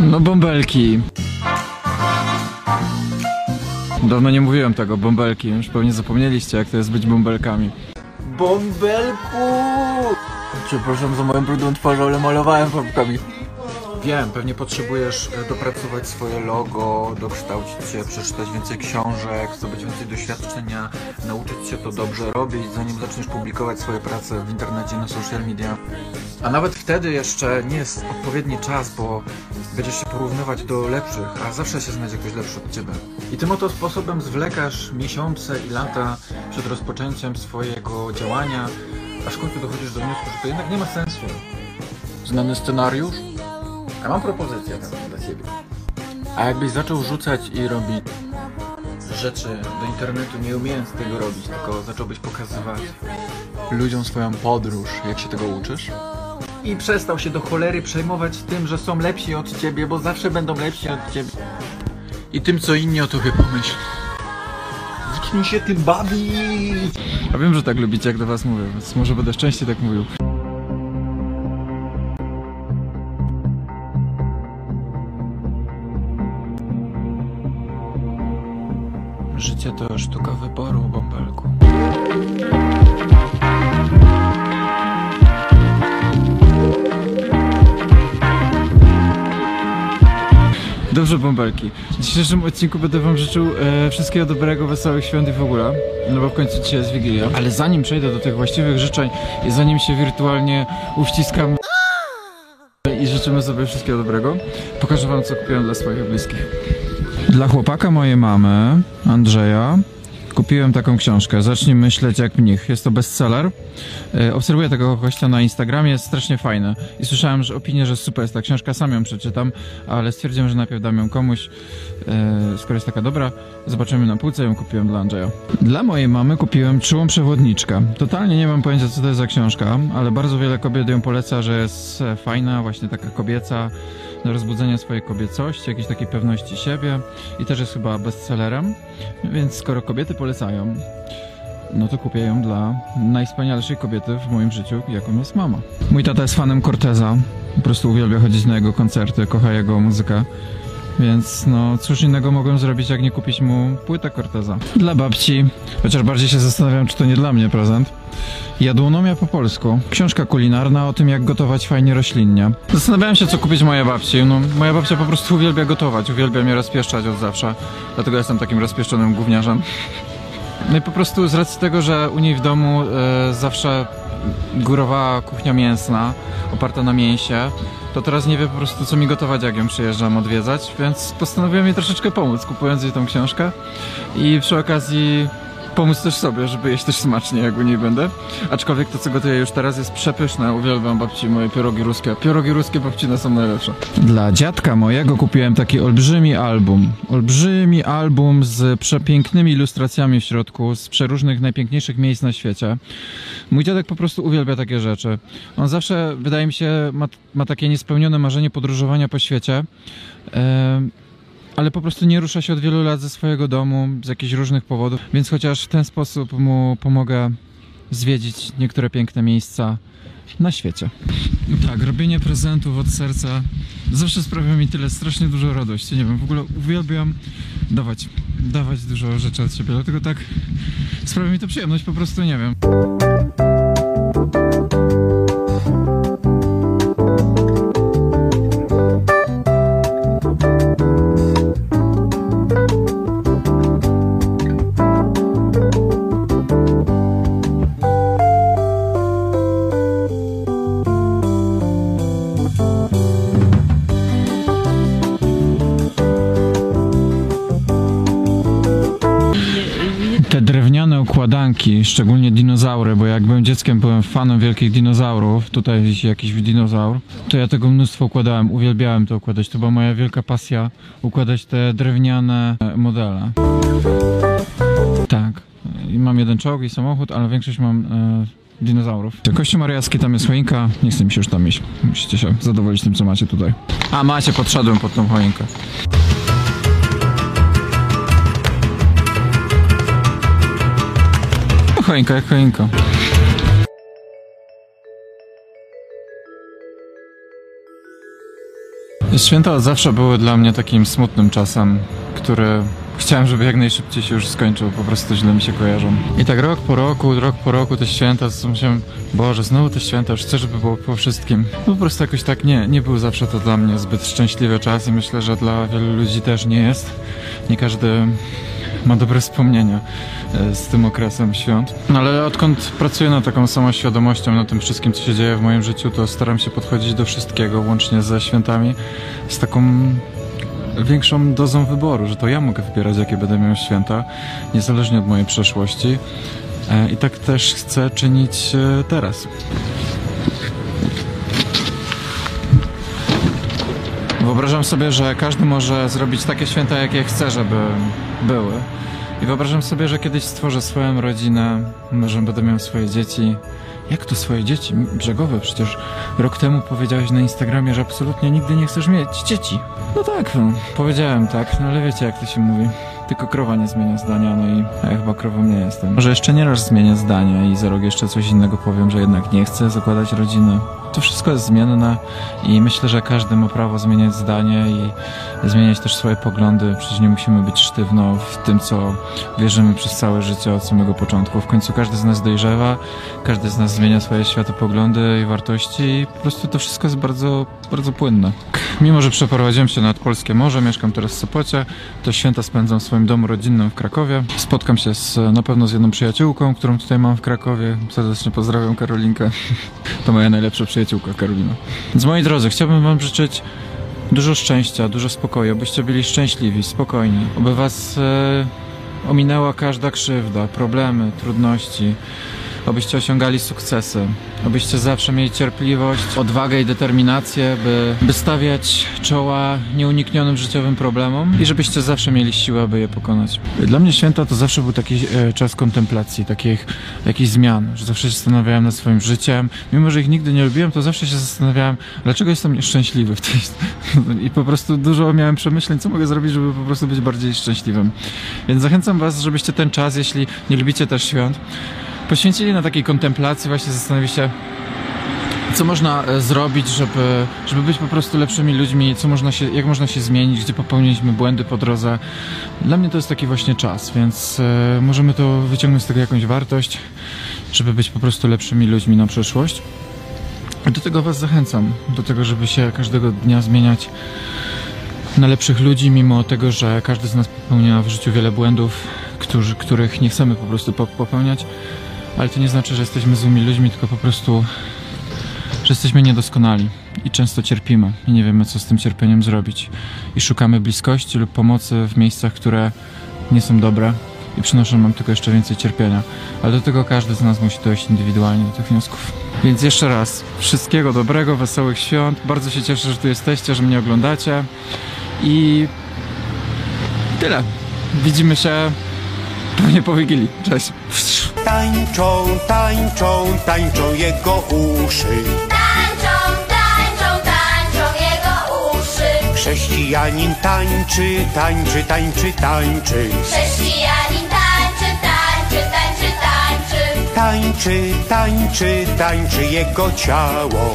No bąbelki. Dawno nie mówiłem tego, bąbelki. Już pewnie zapomnieliście, jak to jest być bąbelkami. Bąbelku! Przepraszam za moją brudną twarz, ale malowałem farbkami. Wiem, pewnie potrzebujesz e, dopracować swoje logo, dokształcić się, przeczytać więcej książek, zdobyć więcej doświadczenia, nauczyć się to dobrze robić, zanim zaczniesz publikować swoje prace w internecie, na social media. A nawet wtedy jeszcze nie jest odpowiedni czas, bo będziesz się porównywać do lepszych, a zawsze się znajdzie ktoś lepszy od ciebie. I tym oto sposobem zwlekasz miesiące i lata przed rozpoczęciem swojego działania, aż w końcu dochodzisz do wniosku, że to jednak nie ma sensu. Znany scenariusz? A mam propozycję dla ciebie. A jakbyś zaczął rzucać i robić rzeczy do internetu, nie umiejąc tego robić, tylko zacząłbyś pokazywać ludziom swoją podróż, jak się tego uczysz? I przestał się do cholery przejmować tym, że są lepsi od ciebie, bo zawsze będą lepsi od ciebie. I tym, co inni o tobie pomyślą. Zacznij się tym bawić! A wiem, że tak lubicie, jak do was mówię, więc może będę częściej tak mówił. To sztuka wyboru, bąbelku. Dobrze, bąbelki. W dzisiejszym odcinku będę wam życzył e, wszystkiego dobrego, wesołych świąt i w ogóle. No bo w końcu dzisiaj jest Wigilia. Ale zanim przejdę do tych właściwych życzeń i zanim się wirtualnie uściskam i życzymy sobie wszystkiego dobrego, pokażę wam, co kupiłem dla swoich bliskich. Dla chłopaka mojej mamy, Andrzeja, kupiłem taką książkę. Zacznij myśleć jak mnich. Jest to bestseller. E, Obserwuję tego gościa na Instagramie, jest strasznie fajny. I słyszałem że opinię, że super jest ta książka, sam ją przeczytam, ale stwierdziłem, że najpierw dam ją komuś, e, skoro jest taka dobra. Zobaczymy na półce, ją kupiłem dla Andrzeja. Dla mojej mamy kupiłem Czułą Przewodniczkę. Totalnie nie mam pojęcia, co to jest za książka, ale bardzo wiele kobiet ją poleca, że jest fajna, właśnie taka kobieca, rozbudzenia swojej kobiecości, jakiejś takiej pewności siebie i też jest chyba bestsellerem, więc skoro kobiety polecają, no to kupię ją dla najwspanialszej kobiety w moim życiu, jaką jest mama. Mój tata jest fanem Corteza, po prostu uwielbia chodzić na jego koncerty, kocha jego muzykę. Więc no, cóż innego mogłem zrobić, jak nie kupić mu płytę Corteza. Dla babci, chociaż bardziej się zastanawiam, czy to nie dla mnie prezent. Jadłonomia po polsku. Książka kulinarna o tym, jak gotować fajnie roślinnie. Zastanawiałem się, co kupić mojej babci. No, moja babcia po prostu uwielbia gotować, uwielbia mnie rozpieszczać od zawsze. Dlatego jestem takim rozpieszczonym gówniarzem. No i po prostu z racji tego, że u niej w domu e, zawsze górowała kuchnia mięsna, oparta na mięsie, to teraz nie wie po prostu co mi gotować, jak ją przyjeżdżam odwiedzać, więc postanowiłem jej troszeczkę pomóc, kupując jej tą książkę. I przy okazji pomóc też sobie, żeby jeść też smacznie, jak u niej będę. Aczkolwiek to, co gotuję już teraz jest przepyszne. Uwielbiam babci moje pierogi ruskie. Pierogi ruskie babcine są najlepsze. Dla dziadka mojego kupiłem taki olbrzymi album. Olbrzymi album z przepięknymi ilustracjami w środku, z przeróżnych najpiękniejszych miejsc na świecie. Mój dziadek po prostu uwielbia takie rzeczy. On zawsze, wydaje mi się, ma, ma takie niespełnione marzenie podróżowania po świecie. Em, ale po prostu nie rusza się od wielu lat ze swojego domu z jakichś różnych powodów, więc chociaż w ten sposób mu pomogę zwiedzić niektóre piękne miejsca na świecie. Tak, robienie prezentów od serca zawsze sprawia mi tyle strasznie dużo radości. Nie wiem, w ogóle uwielbiam dawać, dawać dużo rzeczy od siebie, dlatego tak sprawia mi to przyjemność, po prostu nie wiem. Układanki, szczególnie dinozaury, bo jak byłem dzieckiem, byłem fanem wielkich dinozaurów. Tutaj wisi jakiś dinozaur. To ja tego mnóstwo układałem, uwielbiałem to układać. To była moja wielka pasja, układać te drewniane e, modele. Tak. I mam jeden czołg i samochód, ale większość mam e, dinozaurów. Kościół Mariacki, tam jest choinka. Nie chcę mi się już tam iść. Musicie się zadowolić tym, co macie tutaj. A, macie, podszedłem pod tą choinkę. Choinka jak choinka. Święta zawsze były dla mnie takim smutnym czasem, który chciałem, żeby jak najszybciej się już skończył, po prostu źle mi się kojarzą. I tak rok po roku, rok po roku te święta, myślałem, Boże, znowu te święta, już chcę, żeby było po wszystkim. Po prostu jakoś tak nie, nie był zawsze to dla mnie zbyt szczęśliwy czas i myślę, że dla wielu ludzi też nie jest. Nie każdy ma dobre wspomnienia e, z tym okresem świąt. No ale odkąd pracuję nad taką samą świadomością na tym wszystkim, co się dzieje w moim życiu, to staram się podchodzić do wszystkiego, łącznie ze świętami, z taką większą dozą wyboru, że to ja mogę wybierać, jakie będę miał święta, niezależnie od mojej przeszłości. E, I tak też chcę czynić e, teraz. Wyobrażam sobie, że każdy może zrobić takie święta, jakie chce, żeby były. I wyobrażam sobie, że kiedyś stworzę swoją rodzinę, może będę miał swoje dzieci. Jak to swoje dzieci? Brzegowe, przecież rok temu powiedziałeś na Instagramie, że absolutnie nigdy nie chcesz mieć dzieci. No tak, no, powiedziałem tak, no ale wiecie jak to się mówi. Tylko krowa nie zmienia zdania, no i ja chyba krową nie jestem. Może jeszcze nie raz zmienię zdania i za rok jeszcze coś innego powiem, że jednak nie chcę zakładać rodziny. To wszystko jest zmienne i myślę, że każdy ma prawo zmieniać zdanie i zmieniać też swoje poglądy. Przecież nie musimy być sztywno w tym, co wierzymy przez całe życie od samego początku. W końcu każdy z nas dojrzewa, każdy z nas zmienia swoje światopoglądy i wartości i po prostu to wszystko jest bardzo, bardzo płynne. Mimo, że przeprowadziłem się nad Polskie Morze, mieszkam teraz w Sopocie, to święta spędzam w swoim domu rodzinnym w Krakowie. Spotkam się z, na pewno z jedną przyjaciółką, którą tutaj mam w Krakowie. Serdecznie pozdrawiam Karolinkę. To moja najlepsza przyjaciółka Karolina. Więc moi drodzy, chciałbym wam życzyć dużo szczęścia, dużo spokoju, abyście byli szczęśliwi, spokojni, aby was e, ominęła każda krzywda, problemy, trudności, abyście osiągali sukcesy, abyście zawsze mieli cierpliwość, odwagę i determinację, by, by stawiać czoła nieuniknionym życiowym problemom i żebyście zawsze mieli siłę, aby je pokonać. Dla mnie święta to zawsze był taki e, czas kontemplacji, takich jakichś zmian, że zawsze się zastanawiałem nad swoim życiem. Mimo, że ich nigdy nie lubiłem, to zawsze się zastanawiałem, dlaczego jestem nieszczęśliwy w tej... I po prostu dużo miałem przemyśleń, co mogę zrobić, żeby po prostu być bardziej szczęśliwym. Więc zachęcam was, żebyście ten czas, jeśli nie lubicie też świąt, poświęcili na takiej kontemplacji, właśnie zastanowiliście, co można e, zrobić, żeby, żeby być po prostu lepszymi ludźmi, co można się, jak można się zmienić, gdzie popełniliśmy błędy po drodze. Dla mnie to jest taki właśnie czas, więc e, możemy to wyciągnąć z tego jakąś wartość, żeby być po prostu lepszymi ludźmi na przyszłość. Do tego Was zachęcam, do tego, żeby się każdego dnia zmieniać na lepszych ludzi, mimo tego, że każdy z nas popełnia w życiu wiele błędów, którzy, których nie chcemy po prostu popełniać ale to nie znaczy, że jesteśmy złymi ludźmi, tylko po prostu, że jesteśmy niedoskonali i często cierpimy i nie wiemy, co z tym cierpieniem zrobić. I szukamy bliskości lub pomocy w miejscach, które nie są dobre i przynoszą nam tylko jeszcze więcej cierpienia. Ale do tego każdy z nas musi dojść indywidualnie do tych wniosków. Więc jeszcze raz, wszystkiego dobrego, wesołych świąt. Bardzo się cieszę, że tu jesteście, że mnie oglądacie. I tyle. Widzimy się pewnie po Wigilii. Cześć. Tańczą, tańczą, tańczą jego uszy. Tańczą, tańczą, tańczą jego uszy. Chrześcijanin tańczy, tańczy, tańczy, tańczy. Chrześcijanin tańczy, tańczy, tańczy, tańczy. Tańczy, tańczy, tańczy jego ciało.